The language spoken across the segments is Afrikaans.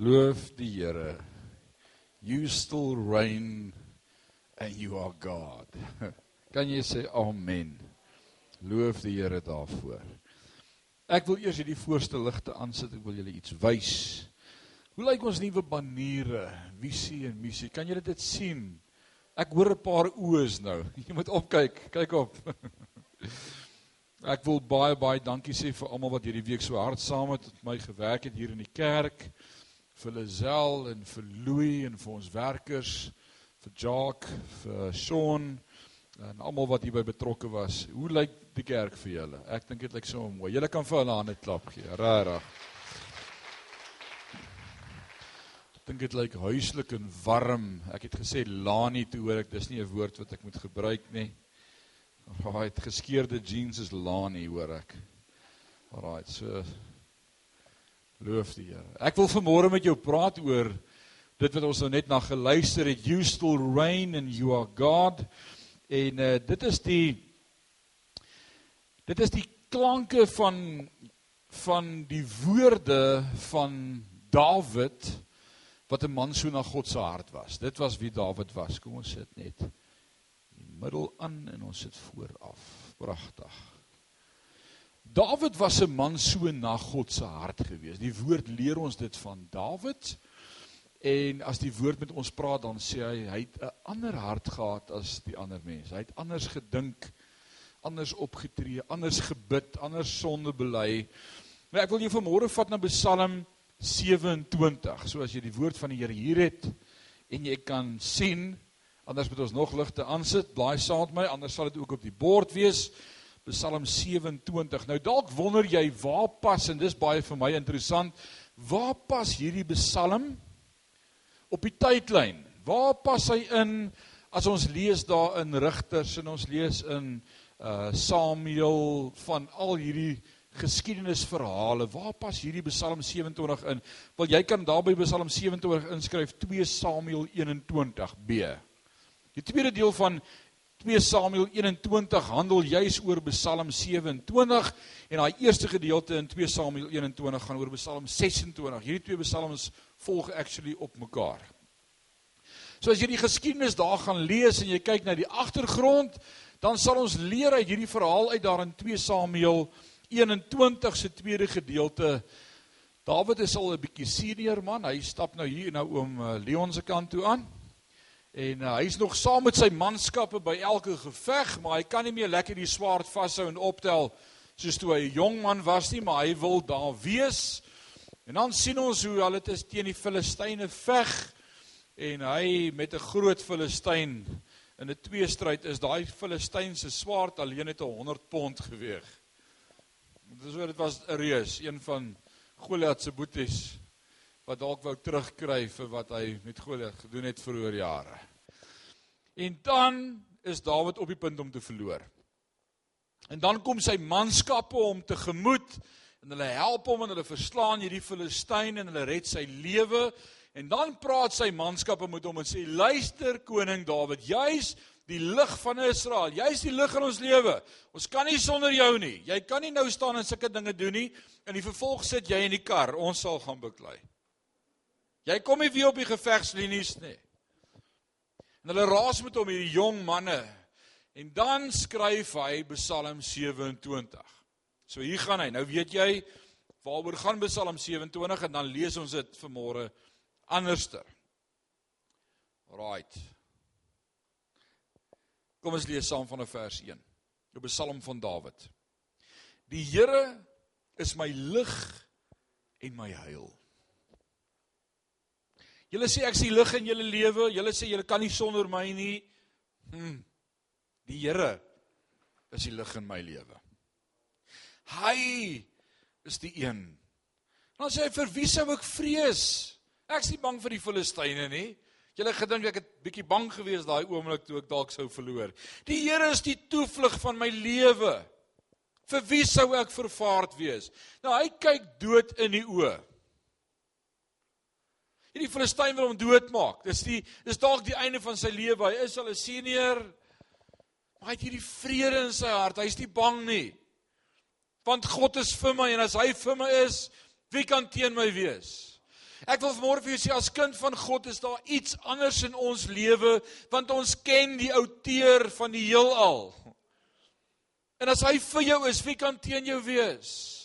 Loof die Here. You still reign and you are God. Kan jy sê amen? Loof die Here daarvoor. Ek wil eers hierdie voorste ligte aansit. Ek wil julle iets wys. Hoe lyk ons nuwe baniere, visie en missie? Kan julle dit sien? Ek hoor 'n paar oës nou. Jy moet opkyk. Kyk op. Ek wil baie baie dankie sê vir almal wat hierdie week so hard saam met my gewerk het hier in die kerk vir Lazel en vir Louis en vir ons werkers, vir Jacques, vir Sean en almal wat hierby betrokke was. Hoe lyk die kerk vir julle? Ek dink dit lyk so mooi. Julle kan vir hulle hande klap gee. Regtig. Ek dink dit lyk huislik en warm. Ek het gesê Lani toe hoor ek dis nie 'n woord wat ek moet gebruik nie. Right, geskeurde jeans is Lani hoor ek. Alright, so Loof die Here. Ek wil vanmôre met jou praat oor dit wat ons nou net na geluister het. You still reign and you are God. En uh, dit is die dit is die klanke van van die woorde van Dawid wat 'n man so na God se hart was. Dit was wie Dawid was. Kom ons sit net in die middel aan en ons sit vooraf. Pragtig. Dawid was 'n man so na God se hart gewees. Die woord leer ons dit van Dawid. En as die woord met ons praat dan sê hy hy het 'n ander hart gehad as die ander mense. Hy het anders gedink, anders opgetree, anders gebid, anders sonde bely. Maar ek wil jou vanmôre vat na Psalm 27. So as jy die woord van die Here hier het en jy kan sien, anders moet ons nog ligte aansit, blaai saam met my, anders sal dit ook op die bord wees. Psalm 27. Nou dalk wonder jy waar pas en dis baie vir my interessant, waar pas hierdie Psalm op die tydlyn? Waar pas hy in as ons lees daar in Rigters en ons lees in uh Samuel van al hierdie geskiedenisverhale. Waar pas hierdie Psalm 27 in? Wil jy kan daarby Psalm 27 inskryf 2 Samuel 21b. Die tweede deel van 2 Samuel 21 handel juis oor Psalm 27 en daai eerste gedeelte in 2 Samuel 21 gaan oor Psalm 26. Hierdie twee psalms volg actually op mekaar. So as jy die geskiedenis daar gaan lees en jy kyk na die agtergrond, dan sal ons leer uit hierdie verhaal uit daar in 2 Samuel 21 se tweede gedeelte. Dawid is al 'n bietjie senior man. Hy stap nou hier nou oom eh, Leon se kant toe aan. En uh, hy's nog saam met sy manskappe by elke geveg, maar hy kan nie meer lekker die swaard vashou en optel soos toe hy 'n jong man was nie, maar hy wil daar wees. En dan sien ons hoe hulle dit teen die Filistyne veg en hy met 'n groot Filistyn in 'n tweestryd is daai Filistyn se swaard alleen net 100 pond geweg. Dit is oor dit was 'n reus, een van Goliat se boeties wat dalk wou terugkry vir wat hy met Goliat gedoen het vroeër jare. En dan is Dawid op die punt om te verloor. En dan kom sy manskappe om te gemoed en hulle help hom en hulle verslaan hierdie Filistyn en hulle red sy lewe. En dan praat sy manskappe met hom en sê luister koning Dawid jy's die lig van Israel jy's die lig in ons lewe. Ons kan nie sonder jou nie. Jy kan nie nou staan en sulke dinge doen nie. En die vervolg sit jy in die kar. Ons sal gaan beklei Jy kom nie weer op die gevegslinies nie. En hulle raas met hom hierdie jong manne. En dan skryf hy Psalm 27. So hier gaan hy. Nou weet jy waaroor gaan Psalm 27 en dan lees ons dit vanmôre anderster. Right. Kom ons lees saam van vers 1. Die Psalm van Dawid. Die Here is my lig en my heil. Julle sê ek is die lig in julle lewe. Julle sê julle kan nie sonder my nie. Hm. Die Here is die lig in my lewe. Hy is die een. Dan sê hy vir wie sou ek vrees? Ek is nie bang vir die Filistyne nie. Julle gedink ek het bietjie bang gewees daai oomblik toe ek dalk sou verloor. Die Here is die toevlug van my lewe. Vir wie sou ek vervaard wees? Nou hy kyk dood in die oë. Hierdie Filistyn wil hom doodmaak. Dis die dis dalk die einde van sy lewe. Hy is al 'n senior. Maar hy het hierdie vrede in sy hart. Hy's nie bang nie. Want God is vir my en as hy vir my is, wie kan teen my wees? Ek wil vanmôre vir jou sê as kind van God is daar iets anders in ons lewe want ons ken die outeur van die heelal. En as hy vir jou is, wie kan teen jou wees?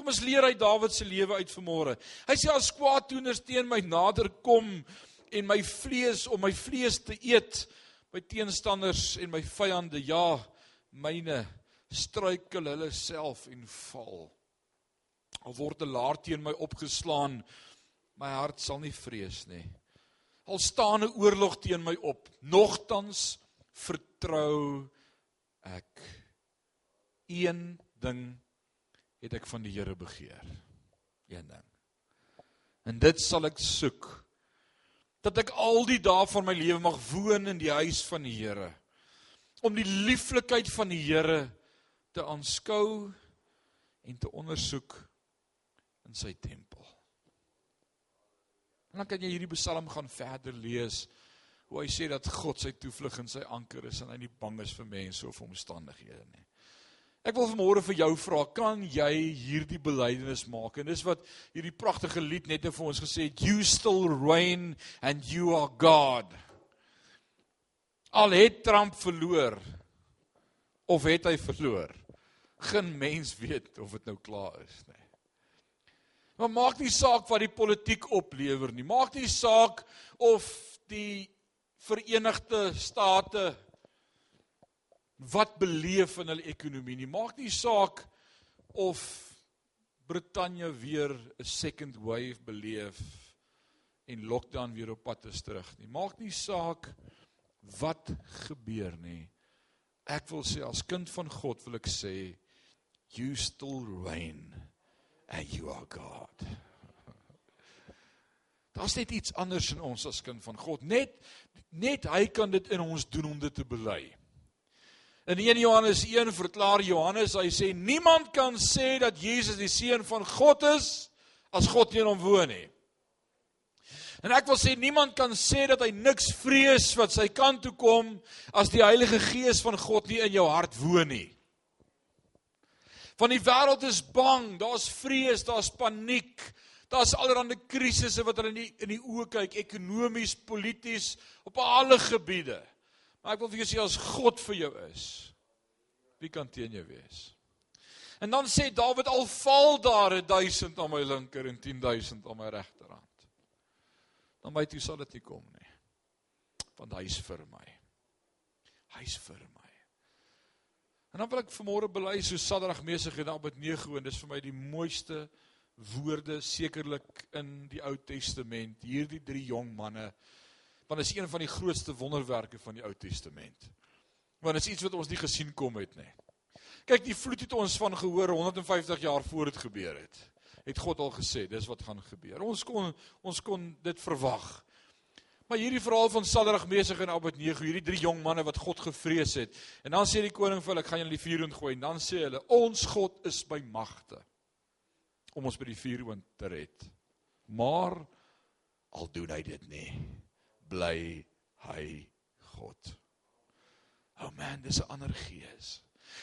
Kom ons leer uit Dawid se lewe uit vanmôre. Hy sê as kwaaddoeners teen my nader kom en my vlees om my vlees te eet, my teenstanders en my vyande, ja, myne struikel hulle self en val. Al word 'n laar teen my opgeslaan, my hart sal nie vrees nie. Al staan 'n oorlog teen my op, nogtans vertrou ek. Een ding het ek van die Here begeer. Een ding. En dit sal ek soek dat ek al die dae van my lewe mag woon in die huis van die Here om die lieflikheid van die Here te aanskou en te ondersoek in sy tempel. En dan kan jy hierdie Psalm gaan verder lees hoe hy sê dat God sy toevlug en sy anker is en hy nie bang is vir mense of omstandighede nie. Ek wil vanmôre vir jou vra, kan jy hierdie belydenis maak? En dis wat hierdie pragtige lied net vir ons gesê het, you still reign and you are God. Al het Trump verloor of het hy verloor? Geen mens weet of dit nou klaar is nie. Maar maak nie saak wat die politiek oplewer nie. Maak nie saak of die Verenigde State wat beleef in hulle ekonomie nie. Maak nie saak of Brittanje weer 'n second wave beleef en lockdown weer op pad is terug nie. Maak nie saak wat gebeur nie. Ek wil sê as kind van God wil ek sê you still reign and you are God. Daar's net iets anders in ons as kind van God. Net net hy kan dit in ons doen om dit te bely. In 1 Johannes 1 verklaar Johannes, hy sê niemand kan sê dat Jesus die seun van God is as God nie in hom woon nie. En ek wil sê niemand kan sê dat hy niks vrees wat sy kant toe kom as die Heilige Gees van God nie in jou hart woon nie. Van die wêreld is bang, daar's vrees, daar's paniek. Daar's allerlei krisisse wat hulle in die, in die oë kyk, ekonomies, polities, op alle gebiede. Maar ek wil vir jou sê as God vir jou is, wie kan teen jou wees? En dan sê Dawid al val daar 1000 aan my linker en 10000 aan my regterhand. Dan my toe sal dit nie kom nie. Want hy is vir my. Hy's vir my. En dan wil ek vanmôre bely so Sadrag Mesig en Abednego en dis vir my die mooiste woorde sekerlik in die Ou Testament. Hierdie drie jong manne want is een van die grootste wonderwerke van die Ou Testament. Want dit is iets wat ons nie gesien kom het nie. Kyk, die vloed het ons van gehoor 150 jaar voor dit gebeur het. Het God al gesê, dis wat gaan gebeur. Ons kon ons kon dit verwag. Maar hierdie verhaal van Sadrag, Mesig en Abednego, hierdie drie jong manne wat God gevrees het. En dan sê die koning vir hulle, ek gaan julle die vuur ingooi. En dan sê hulle, ons God is by magte om ons by die vuur te red. Maar al doen hy dit nie, bly hy God. Oh man, dis 'n ander gees.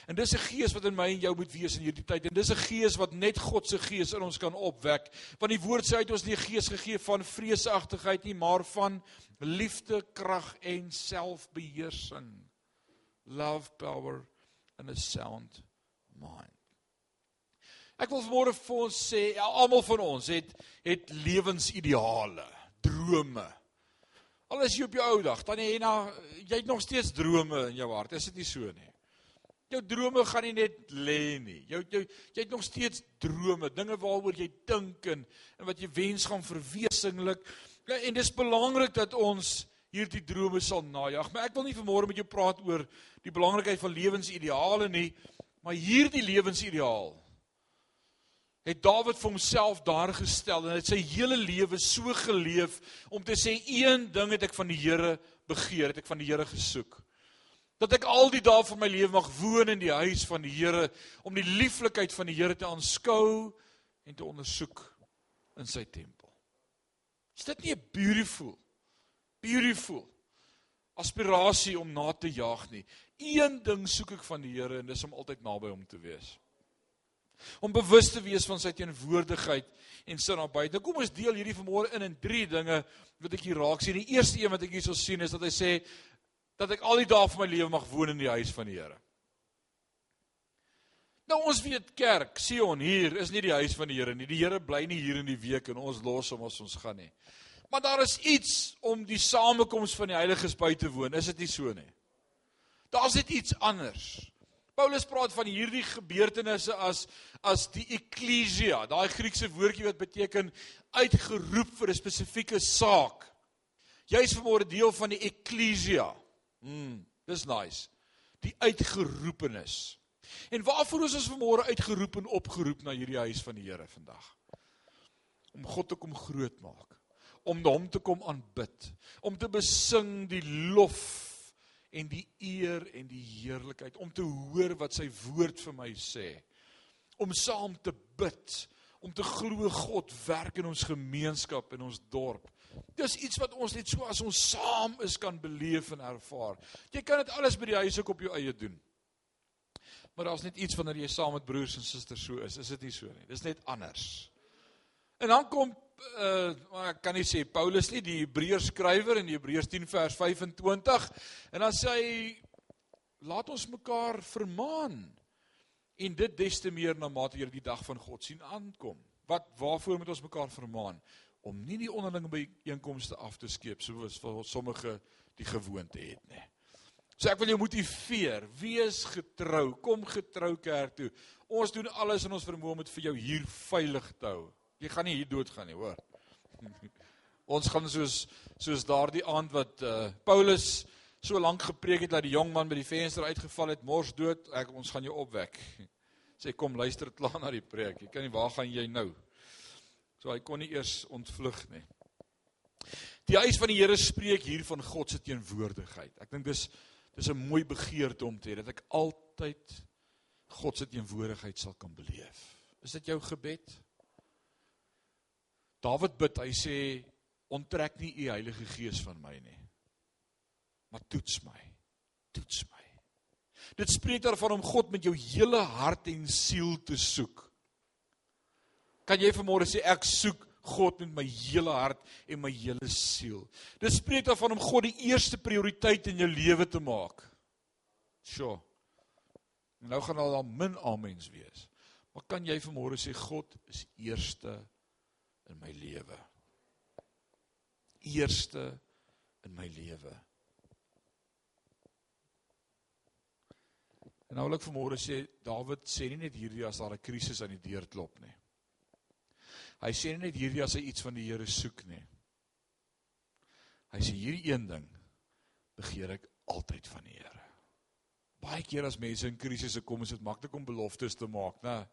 En dis 'n gees wat in my en jou moet wees in hierdie tyd. En dis 'n gees wat net God se gees in ons kan opwek. Want die woord sê hy het ons nie 'n gees gegee van vreesagtigheid nie, maar van liefde, krag en selfbeheersing. Love, power and a sound mind. Ek wil vanmôre vir ons sê, ja, almal van ons het het lewensideale, drome. Al is jy op jou ou dag, dan jy na jy het nog steeds drome in jou hart. Is dit nie so nie? Jou drome gaan nie net lê nie. Jou jou jy het nog steeds drome, dinge waaroor jy dink en, en wat jy wens gaan verwesenlik. Ja, en dis belangrik dat ons hierdie drome sal najag. Maar ek wil nie vanmôre met jou praat oor die belangrikheid van lewensideale nie, maar hierdie lewensideaal het Dawid vir homself daar gestel en het sy hele lewe so geleef om te sê een ding het ek van die Here begeer, het ek van die Here gesoek dat ek al die dae van my lewe mag woon in die huis van die Here om die lieflikheid van die Here te aanskou en te ondersoek in sy tempel. Is dit nie beautiful beautiful aspirasie om na te jaag nie? Een ding soek ek van die Here en dis om altyd naby hom te wees. Om bewus te wees van sy teenwoordigheid en sy nabyheid. Nou kom ons deel hierdie vanmôre in in drie dinge wat ek hier raak sien. Die eerste een wat ek hierso sien is dat hy sê dat ek al die dae van my lewe mag woon in die huis van die Here. Nou ons weet kerk, Sion hier is nie die huis van die Here nie. Die Here bly nie hier in die week en ons los hom as ons gaan nie. Maar daar is iets om die samekoms van die heiliges by te woon. Is dit nie so nie? Daar's net iets anders. Paulus praat van hierdie gebeurtenisse as as die ekklesia, daai Griekse woordjie wat beteken uitgeroep vir 'n spesifieke saak. Jy's vanmôre deel van die ekklesia. Mm, dis nice. Die uitgeroepenis. En waarvoor is ons vanmôre uitgeroep en opgeroep na hierdie huis van die Here vandag? Om God te kom groot maak, om hom te kom aanbid, om te besing die lof en die eer en die heerlikheid om te hoor wat sy woord vir my sê. Om saam te bid om te glo God werk in ons gemeenskap en ons dorp. Dis iets wat ons net so as ons saam is kan beleef en ervaar. Jy kan dit alles by die huis ook op jou eie doen. Maar daar's net iets wanneer jy saam met broers en susters so is. Is dit nie so nie? Dis net anders. En dan kom uh maar ek kan nie sê Paulus nie die Hebreërs skrywer in Hebreërs 10 vers 25 en dan sê hy laat ons mekaar vermaan en dit des te meer na mate jy die dag van God sien aankom. Wat waarvoor moet ons mekaar vermaan om nie die onderlinge byeenkomste af te skeep soos sommige die gewoonte het nie. So ek wil jou motiveer, wees getrou, kom getrou kerk toe. Ons doen alles in ons vermoë om dit vir jou hier veilig te hou. Jy gaan nie hier doodgaan nie, hoor. Ons gaan soos soos daardie aand wat uh Paulus so lank gepreek het dat die jong man by die venster uitgeval het, mors dood. Ek ons gaan jou opwek. Sê kom luister klaar na die preek. Jy kan nie waar gaan jy nou? So hy kon nie eers ontvlug nie. Die huis van die Here spreek hier van God se teenwoordigheid. Ek dink dis dis 'n mooi begeerte om te hê dat ek altyd God se teenwoordigheid sal kan beleef. Is dit jou gebed? Dawid bid, hy sê onttrek nie u Heilige Gees van my nie. Maar toets my. Toets my. Dit spreek daarvan om God met jou hele hart en siel te soek. Kan jy vanmôre sê ek soek God met my hele hart en my hele siel. Dit spreek daarvan om God die eerste prioriteit in jou lewe te maak. Sjoe. Nou gaan al dan min amens wees. Maar kan jy vanmôre sê God is eerste in my lewe. Eerste in my lewe. En nou wil ek vanmôre sê Dawid sê nie net hierdie as daar 'n krisis aan die deur klop nie. Hy sê nie net hierdie as hy iets van die Here soek nie. Hy sê hierdie een ding begeer ek altyd van die Here. Baie keer as mense in krisisse kom, is dit maklik om beloftes te maak, né?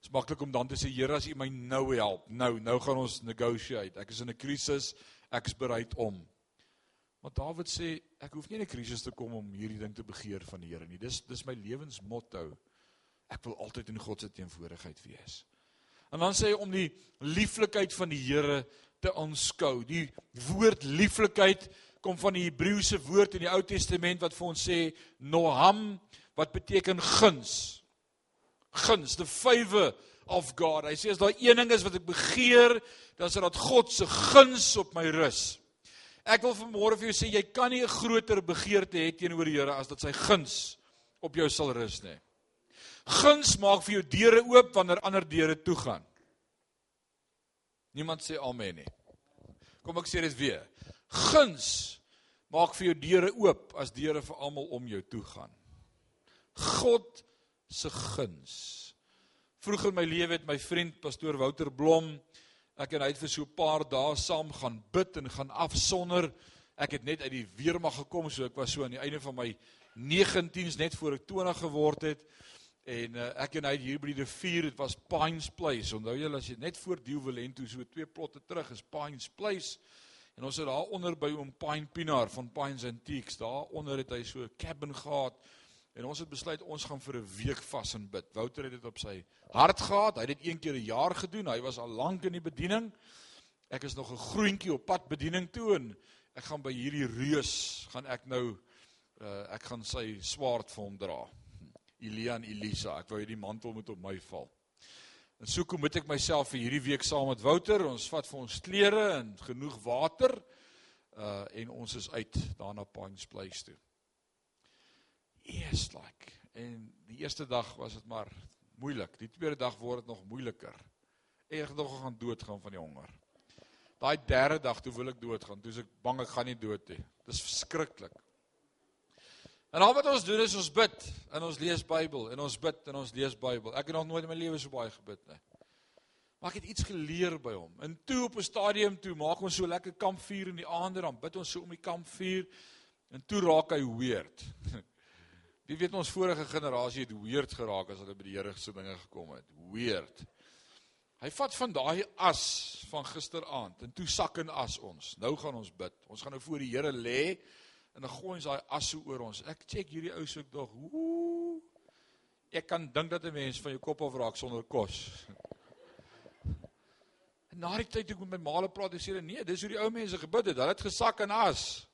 Dit is maklik om dan te sê Here as U my nou help. Nou, nou gaan ons negotiate. Ek is in 'n krisis. Ek is bereid om. Maar Dawid sê ek hoef nie in 'n krisis te kom om hierdie ding te begeer van die Here nie. Dis dis my lewensmotto. Ek wil altyd in God se teenwoordigheid wees. En dan sê hy om die lieflikheid van die Here te aanskou. Die woord lieflikheid kom van die Hebreëse woord in die Ou Testament wat vir ons sê noham wat beteken guns guns, the favor of God. Hy sê as daar een ding is wat ek begeer, dan is dit dat God se guns op my rus. Ek wil vanmôre vir jou sê jy kan nie 'n groter begeerte hê teenoor die Here as dat sy guns op jou sal rus nie. Guns maak vir jou deure oop wanneer ander deure toe gaan. Niemand sê amen nie. Kom ek sê dit weer. Guns maak vir jou deure oop as deure vir almal om jou toe gaan. God se guns. Vroeg in my lewe het my vriend pastoor Wouter Blom ek en hy het vir so 'n paar dae saam gaan bid en gaan afsonder. Ek het net uit die weermag gekom, so ek was so aan die einde van my 19s net voor ek 20 geword het. En uh, ek en hy hier by die rivier, dit was Pines Place. Onthou julle as jy net voor Dewelento so twee plotte terug is Pines Place. En ons het daar onder by oom Pine Pinaar van Pines Antiques, daar onder het hy so 'n cabin gehad En ons het besluit ons gaan vir 'n week vas en bid. Wouter het dit op sy hart gehad. Hy het dit een keer 'n jaar gedoen. Hy was al lank in die bediening. Ek is nog 'n groentjie op pad bediening toe en ek gaan by hierdie reus gaan ek nou uh, ek gaan sy swaard vir hom dra. Elia en Elisa, ek wou hierdie mantel moet op my val. En so kom ek myself vir hierdie week saam met Wouter. Ons vat vir ons klere en genoeg water. Uh en ons is uit daarna Pines Place toe. Yes like. En die eerste dag was dit maar moeilik. Die tweede dag word dit nog moeiliker. Ek het nog gaan doodgaan van die honger. Daai derde dag toe wil ek doodgaan. Toe is ek bang ek gaan nie dood nie. Dis verskriklik. En al wat ons doen is ons bid en ons lees Bybel en ons bid en ons lees Bybel. Ek het nog nooit in my lewe so baie gebid nie. Maar ek het iets geleer by hom. En toe op 'n stadium toe maak ons so lekker kampvuur in die aande dan bid ons so om die kampvuur en toe raak hy weird. Wie weet ons vorige generasie het weird geraak as hulle by die Here se dinge gekom het. Weird. Hy vat van daai as van gisteraand en toe sak in as ons. Nou gaan ons bid. Ons gaan nou voor die Here lê en dan gooi ons daai as so oor ons. Ek check hierdie ou soek dog. Ek kan dink dat 'n mens van jou kop af raak sonder kos. En na die tyd toe ek met my maale praat, sê hulle nee, dis hoe die ou mense gebid het. Hulle het gesak in as.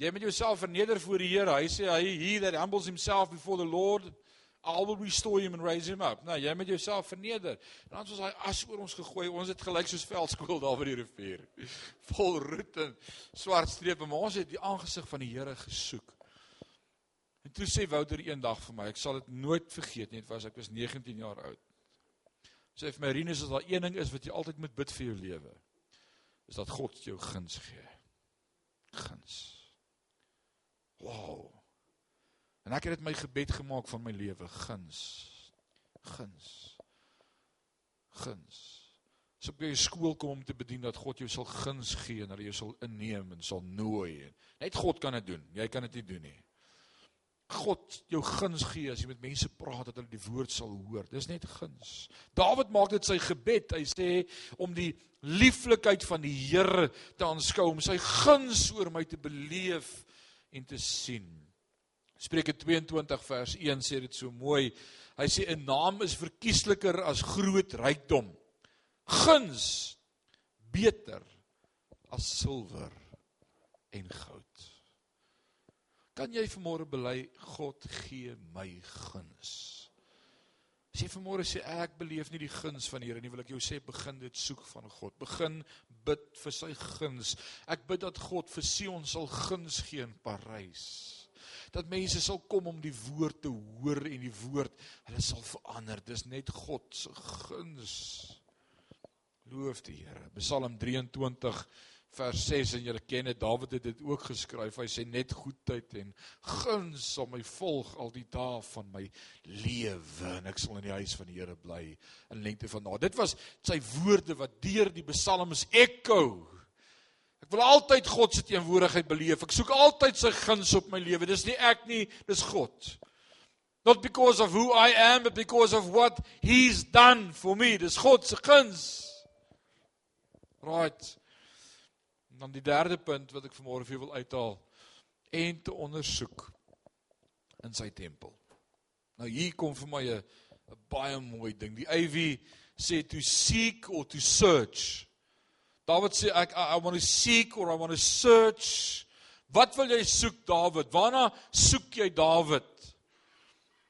Jy moet jouself verneder voor die Here. Hy sê hy he that humbles himself before the Lord I will restore him and raise him up. Nou, jy moet jouself verneder. En dan ons daai as oor ons gegooi. Ons het gelyk soos veldskool daar by die rivier. Vol roet en swart strepe, maar ons het die aangesig van die Here gesoek. En toe sê Wouter eendag vir my, ek sal dit nooit vergeet nie, dit was ek was 19 jaar oud. Sê vir my Rinus, as daar een ding is wat jy altyd moet bid vir jou lewe, is dat God jou guns gee. Guns. Wow. En ek het dit my gebed gemaak van my lewe, guns. Guns. Guns. So by skool kom om te bedien dat God jou sal guns gee en dat hy jou sal inneem en sal nooi. Net God kan dit doen. Jy kan dit nie doen nie. God jou guns gee as jy met mense praat dat hulle die woord sal hoor. Dis net guns. Dawid maak dit sy gebed. Hy sê om die lieflikheid van die Here te aanskou, om sy guns oor my te beleef en te sien. Spreuke 22 vers 1 sê dit so mooi. Hy sê 'n naam is verkiesliker as groot rykdom. Guns beter as silwer en goud. Kan jy vanmôre bely God gee my guns? As jy vanmôre sê ek beleef nie die guns van die Here nie, wil ek jou sê begin dit soek van God. Begin bid vir sy guns. Ek bid dat God vir Sion sal guns gee in Parys dat mense sal kom om die woord te hoor en die woord hulle sal verander. Dis net God se guns. Loof die Here. Psalm 23 vers 6 en julle ken dit Dawid het dit ook geskryf. Hy sê net goedheid en guns sal my volg al die dae van my lewe en ek sal in die huis van die Here bly in lengte van dae. Dit was sy woorde wat deur die psalms ekko Ek wil altyd God se teenwoordigheid beleef. Ek soek altyd sy guns op my lewe. Dis nie ek nie, dis God. Not because of who I am, but because of what he's done for me. Dis God se guns. Right. Dan die derde punt wat ek vanmôre vir jou wil uithaal en te ondersoek in sy tempel. Nou hier kom vir my 'n baie mooi ding. Die AV sê to seek or to search. Dawid sê ek I, I want to seek or I want to search. Wat wil jy soek Dawid? Waarna soek jy Dawid?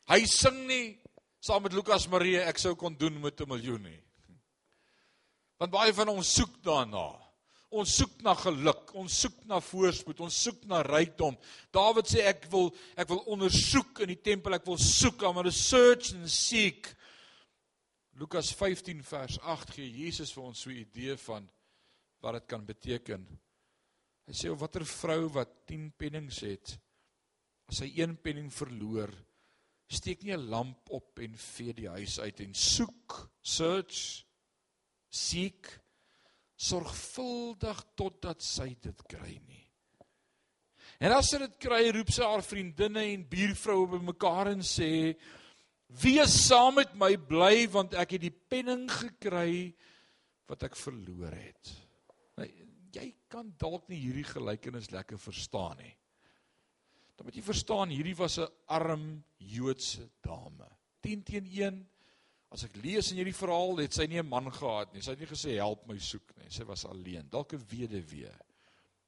Hy sing nie saam met Lukas Marie ek sou kon doen met 'n miljoen nie. Want baie van ons soek daarna. Ons soek na geluk, ons soek na voorspoed, ons soek na rykdom. Dawid sê ek wil ek wil ondersoek in die tempel, ek wil soek, I'm going to search and seek. Lukas 15 vers 8 gee Jesus vir ons so 'n idee van wat dit kan beteken. Hy sê of watter vrou wat 10 pennings het, as hy 1 penning verloor, steek nie 'n lamp op en vee die huis uit en soek, search, seek sorgvuldig totdat sy dit kry nie. En as sy dit kry, roep sy haar vriendinne en buurvroue bymekaar en sê: "Wees saam met my bly want ek het die penning gekry wat ek verloor het." jy kan dalk nie hierdie gelykenis lekker verstaan nie. Dan moet jy verstaan hierdie was 'n arm Joodse dame. 10 teen 1. As ek lees in hierdie verhaal, het sy nie 'n man gehad nie. Sy het nie gesê help my soek nie. Sy was alleen, dalk 'n weduwee.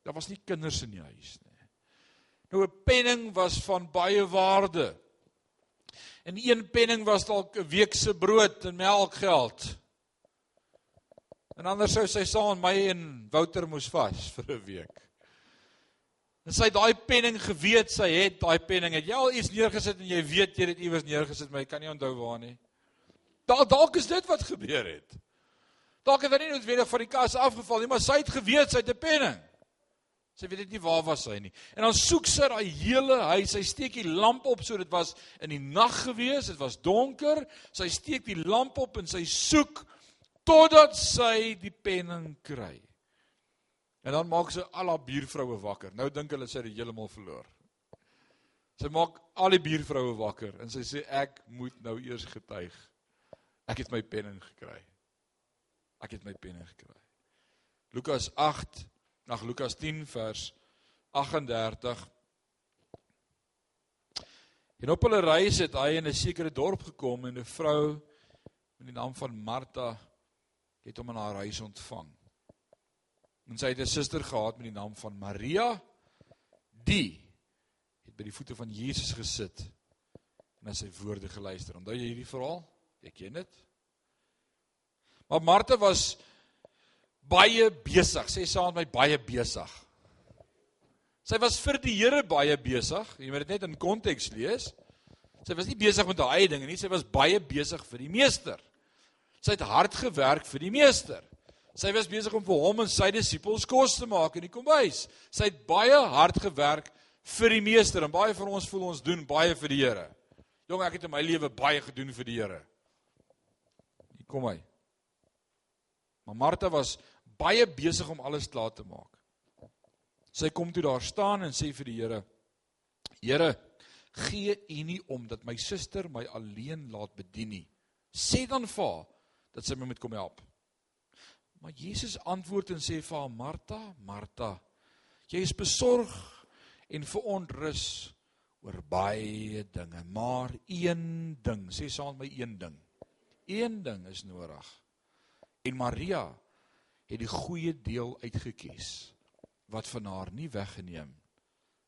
Daar was nie kinders in die huis nie. Nou 'n penning was van baie waarde. En een penning was dalk 'n week se brood en melkgeld. En anders sou sy saam met my en Wouter moes vas vir 'n week. En sy het daai penning geweet, sy het daai penning. Het jy al iets neergesit en jy weet jy het dit iewers neergesit, maar jy kan nie onthou waar nie. Dalk dalk is dit wat gebeur het. Dalk het hy nie noodwendig van die kas afgeval nie, maar sy het geweet sy het 'n penning. Sy weet nie waar was hy nie. En dan soek sy daai hele huis. Sy steek die lamp op so dit was in die nag gewees, dit was donker. Sy steek die lamp op en sy soek totdat sy die penning kry. En dan maak sy al haar buurvroue wakker. Nou dink hulle sy het heeltemal verloor. Sy maak al die buurvroue wakker en sy sê ek moet nou eers getuig. Ek het my penning gekry. Ek het my penning gekry. Lukas 8, ag Lukas 10 vers 38 En op hulle reis het hy in 'n sekere dorp gekom en 'n vrou met die naam van Martha het hom in haar huis ontvang. En sy het 'n suster gehad met die naam van Maria. Die het by die voete van Jesus gesit en na sy woorde geluister. Onthou jy hierdie verhaal? Jy ken dit. Maar Martha was baie besig. Sê saam met my baie besig. Sy was vir die Here baie besig. Jy moet dit net in konteks lees. Sy was nie besig met haar eie dinge nie, sy was baie besig vir die meester. Sy het hard gewerk vir die meester. Sy was besig om vir hom en sy disippels kos te maak in die kombuis. Sy het baie hard gewerk vir die meester en baie van ons voel ons doen baie vir die Here. Jong, ek het in my lewe baie gedoen vir die Here. Kom hy. Maar Martha was baie besig om alles klaar te maak. Sy kom toe daar staan en sê vir die Here: Here, gee U nie om dat my suster my alleen laat bedien nie. Sê dan vir haar dat sy my moet kom help. Maar Jesus antwoord en sê vir haar: "Martha, Martha, jy is besorg en verontrus oor baie dinge, maar een ding, sê saam met my een ding. Een ding is nodig. En Maria het die goeie deel uitgekies wat van haar nie weggeneem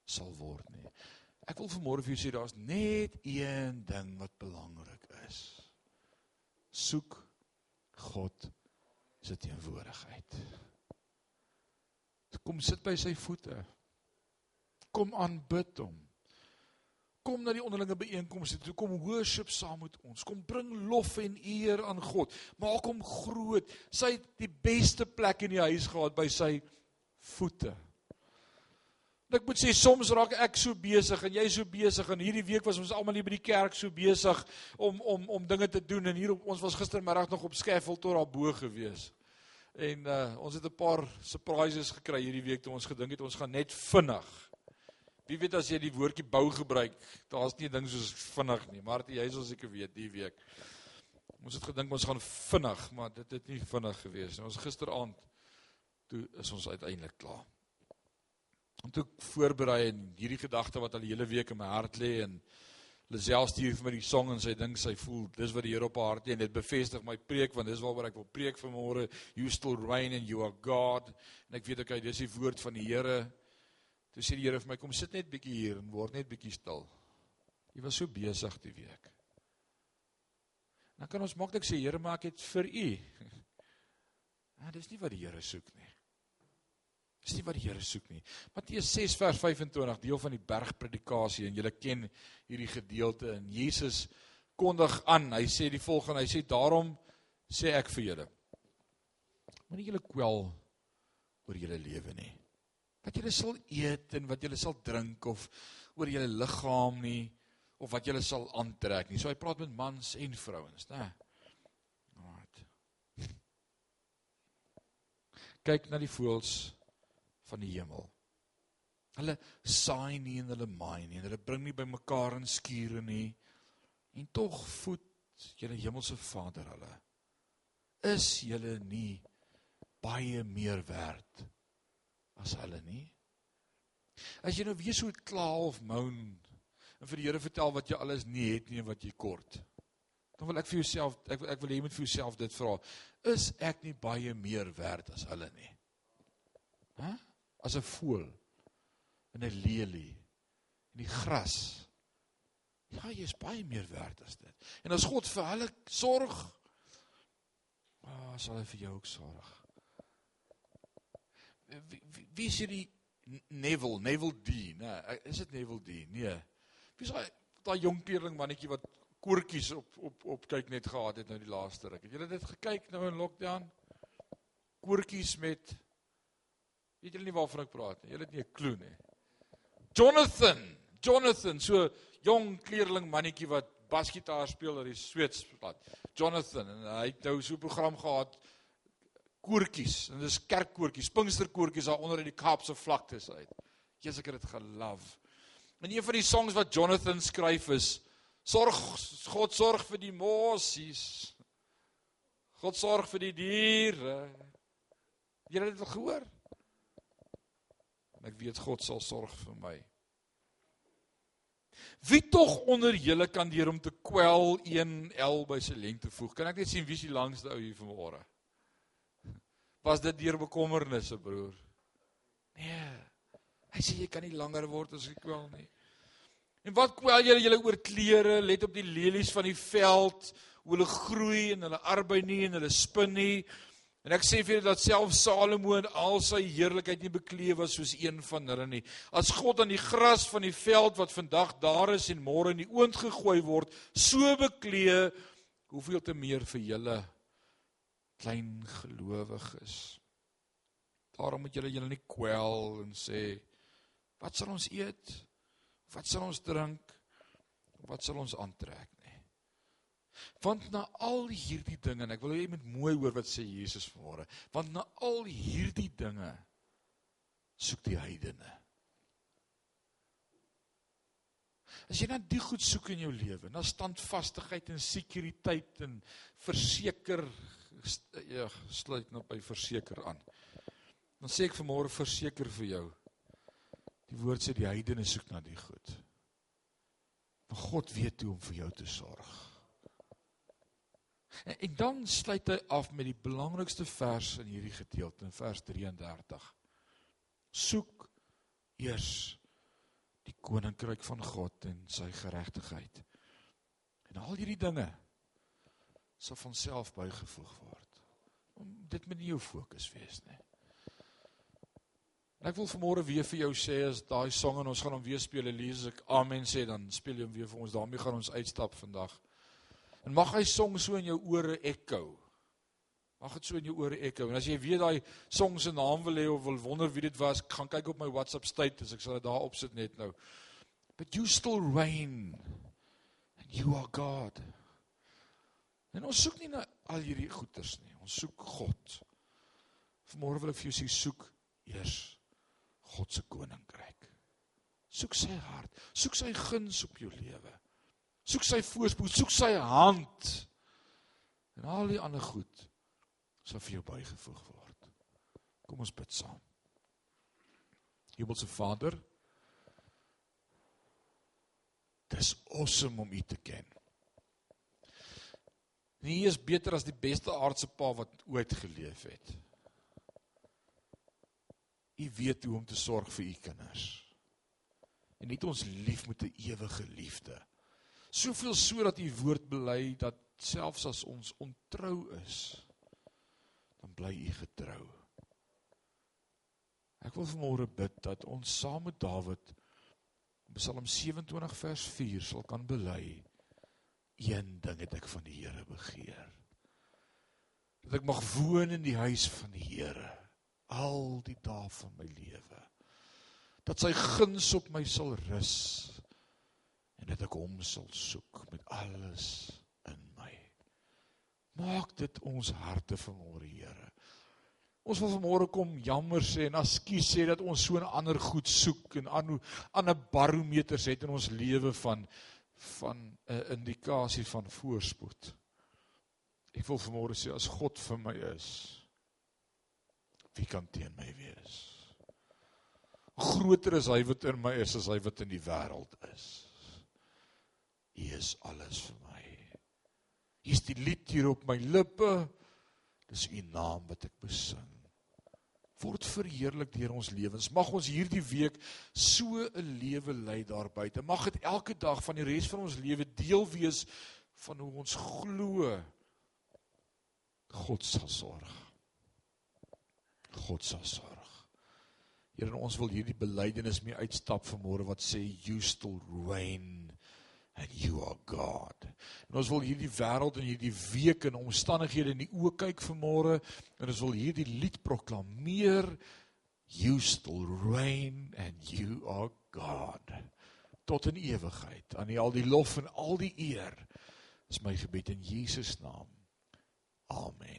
sal word nie. Ek wil vanmôre vir jou sê daar's net een ding wat belangrik is. Soek God se teenwoordigheid. Kom sit by sy voete. Kom aanbid hom. Kom na die onderlinge byeenkomste toe. Kom worship saam met ons. Kom bring lof en eer aan God. Maak hom groot. Sy het die beste plek in die huis gehad by sy voete. Ek moet sê soms raak ek so besig en jy so besig en hierdie week was ons almal hier by die kerk so besig om om om dinge te doen en hier op ons was gistermiddag nog op Skeffel tot daar bo gewees. En uh ons het 'n paar surprises gekry hierdie week toe ons gedink het ons gaan net vinnig. Wie weet as jy die woordjie bou gebruik, daar's nie 'n ding soos vinnig nie, maar jy sal seker weet die week. Ons het gedink ons gaan vinnig, maar dit het nie vinnig gewees nie. Ons gisteraand toe is ons uiteindelik klaar. En toe voorberei en hierdie gedagte wat al die hele week in my hart lê en Lisel stuur vir my die song en sy dink sy voel dis wat die Here op haar hart lê en dit bevestig my preek want dis waaroor ek wil preek vanmôre you still reign and you are God en ek weet ek okay, dis die woord van die Here toe sê die Here vir my kom sit net bietjie hier en word net bietjie stil jy was so besig die week dan kan ons maklik sê Here maak dit vir u ja dis nie wat die Here soek nie Dis nie wat die Here soek nie. Matteus 6 vers 25, deel van die bergpredikasie en julle ken hierdie gedeelte en Jesus kondig aan. Hy sê die volgende, hy sê daarom sê ek vir julle. Moenie julle kwel oor julle lewe nie. Wat julle sal eet en wat julle sal drink of oor julle liggaam nie of wat julle sal aantrek nie. So hy praat met mans en vrouens, né? Right. Kyk na die voëls van die hemel. Hulle saai nie en hulle maai nie en hulle bring nie bymekaar in skure nie. En tog voed julle hemelse Vader hulle. Is julle nie baie meer werd as hulle nie? As jy nou weer so kla of moan en vir die Here vertel wat jy alles nie het nie en wat jy kort. Dan wil ek vir jouself ek ek wil hê jy moet vir jouself dit vra. Is ek nie baie meer werd as hulle nie? Hæ? Huh? as 'n voël in 'n lelie in die gras. Ja, jy is baie meer werd as dit. En as God vir hulle sorg, Ah, sal hy vir jou ook sorg. Wie, wie, wie is hierdie Neville, Neville D, nee, is dit Neville D? Nee. Wie is daai daai jong kleerling mannetjie wat koortjies op op op kyk net gehad het nou die laaste ruk. Het julle dit gekyk nou in lockdown? Koortjies met weet julle nie waarvan ek praat nie. Julle het nie 'n klou nie. Jonathan, Jonathan, so jong kleerling mannetjie wat basgitaar speel oor die Sweetsplat. Jonathan en hy het nou so 'n program gehad koortjies en dis kerkkoortjies, Pinksterkoortjies daar onder in die Kaapse vlaktes uit. Jesus ek het dit gelove. En een van die songs wat Jonathan skryf is sorg God sorg vir die mosies. God sorg vir die diere. Jy het dit gehoor? En ek weet God sal sorg vir my. Wie tog onder julle kan deur om te kwel 1L by sy lengte voeg? Kan ek net sien wie is die langste ou hier vanmôre? Was dit deur bekommernisse, broer? Nee. Hy sê jy kan nie langer word as ek kwel nie. En wat kwel julle julle oor klere? Let op die lelies van die veld, hoe hulle groei en hulle arbei nie en hulle spin nie. En ek sê vir julle dat self Salomo in al sy heerlikheid nie bekleed was soos een van hulle nie. As God aan die gras van die veld wat vandag daar is en môre in die oond gegooi word, so bekleed, hoeveel te meer vir julle klein gelowiges. Daarom moet julle julle nie kwel en sê wat sal ons eet? Wat sal ons drink? Wat sal ons aantrek nie? Want na al hierdie dinge en ek wil hê jy moet mooi hoor wat sê Jesus vanmôre. Want na al hierdie dinge soek die heidene. As jy net die goed soek in jou lewe, na standvastigheid en sekuriteit en verseker ja, sluit nou by verseker aan. Dan sê ek vanmôre verseker vir jou Die woord sê die heidene soek na die goed. Maar God weet hoe om vir jou te sorg. En, en dan sluit hy af met die belangrikste vers in hierdie gedeelte in vers 33. Soek eers die koninkryk van God en sy geregtigheid. En al hierdie dinge sal van self bygevoeg word. Om dit moet nie jou fokus wees nie. En ek wil vanmôre weer vir jou sê as daai song en ons gaan hom weer speel Elise ek amen sê dan speel hom weer vir ons daarmee gaan ons uitstap vandag. En mag hy song so in jou ore ekko. Mag dit so in jou ore ekko. En as jy weet daai song se naam wil hê of wil wonder wie dit was, gaan kyk op my WhatsApp status. Ek sal dit daar opsit net nou. But you still reign. And you are God. En ons soek nie na al hierdie goeders nie. Ons soek God. Vanmôre wil ek vir jou sê soek eers God se koninkryk. Soek sy hart, soek sy guns op jou lewe. Soek sy voorspoed, soek sy hand. En al die ander goed sal vir jou bygevoeg word. Kom ons bid saam. Hemelse Vader, dis awesome om U te ken. Nie is beter as die beste aardse pa wat ooit geleef het. U weet hoe om te sorg vir u kinders. En het ons lief met 'n ewige liefde. Soveel so dat u woord bely dat selfs as ons ontrou is, dan bly u getrou. Ek wil vanmôre bid dat ons saam met Dawid Psalm 27 vers 4 sal kan bely. Een ding het ek van die Here begeer. Dat ek mag woon in die huis van die Here al die dae van my lewe. Dat sy guns op my sal rus en dat ek hom sal soek met alles in my. Maak dit ons harte vanmôre, Here. Ons wil vanmôre kom jammer sê en askies sê dat ons so 'n ander goed soek en aan 'n ander barometers het in ons lewe van van 'n indikasie van voorspoed. Ek wil vanmôre sê as God vir my is, wie kan teen my wees? Groter is hy wat in my is as hy wat in die wêreld is. Hy is alles vir my. Hier's die lied hier op my lippe. Dis u naam wat ek besing. Word verheerlik deur ons lewens. Mag ons hierdie week so 'n lewe lei daar buite. Mag dit elke dag van die res van ons lewe deel wees van hoe ons glo God sal sorg. God sal sorg. Here ons wil hierdie belydenis mee uitstap vanmôre wat sê you still reign and you are God. En ons wil hierdie wêreld en hierdie week en omstandighede in die oë kyk vanmôre en ons wil hierdie lied proklameer you still reign and you are God tot in ewigheid. Aan U al die lof en al die eer. Is my gebed in Jesus naam. Amen.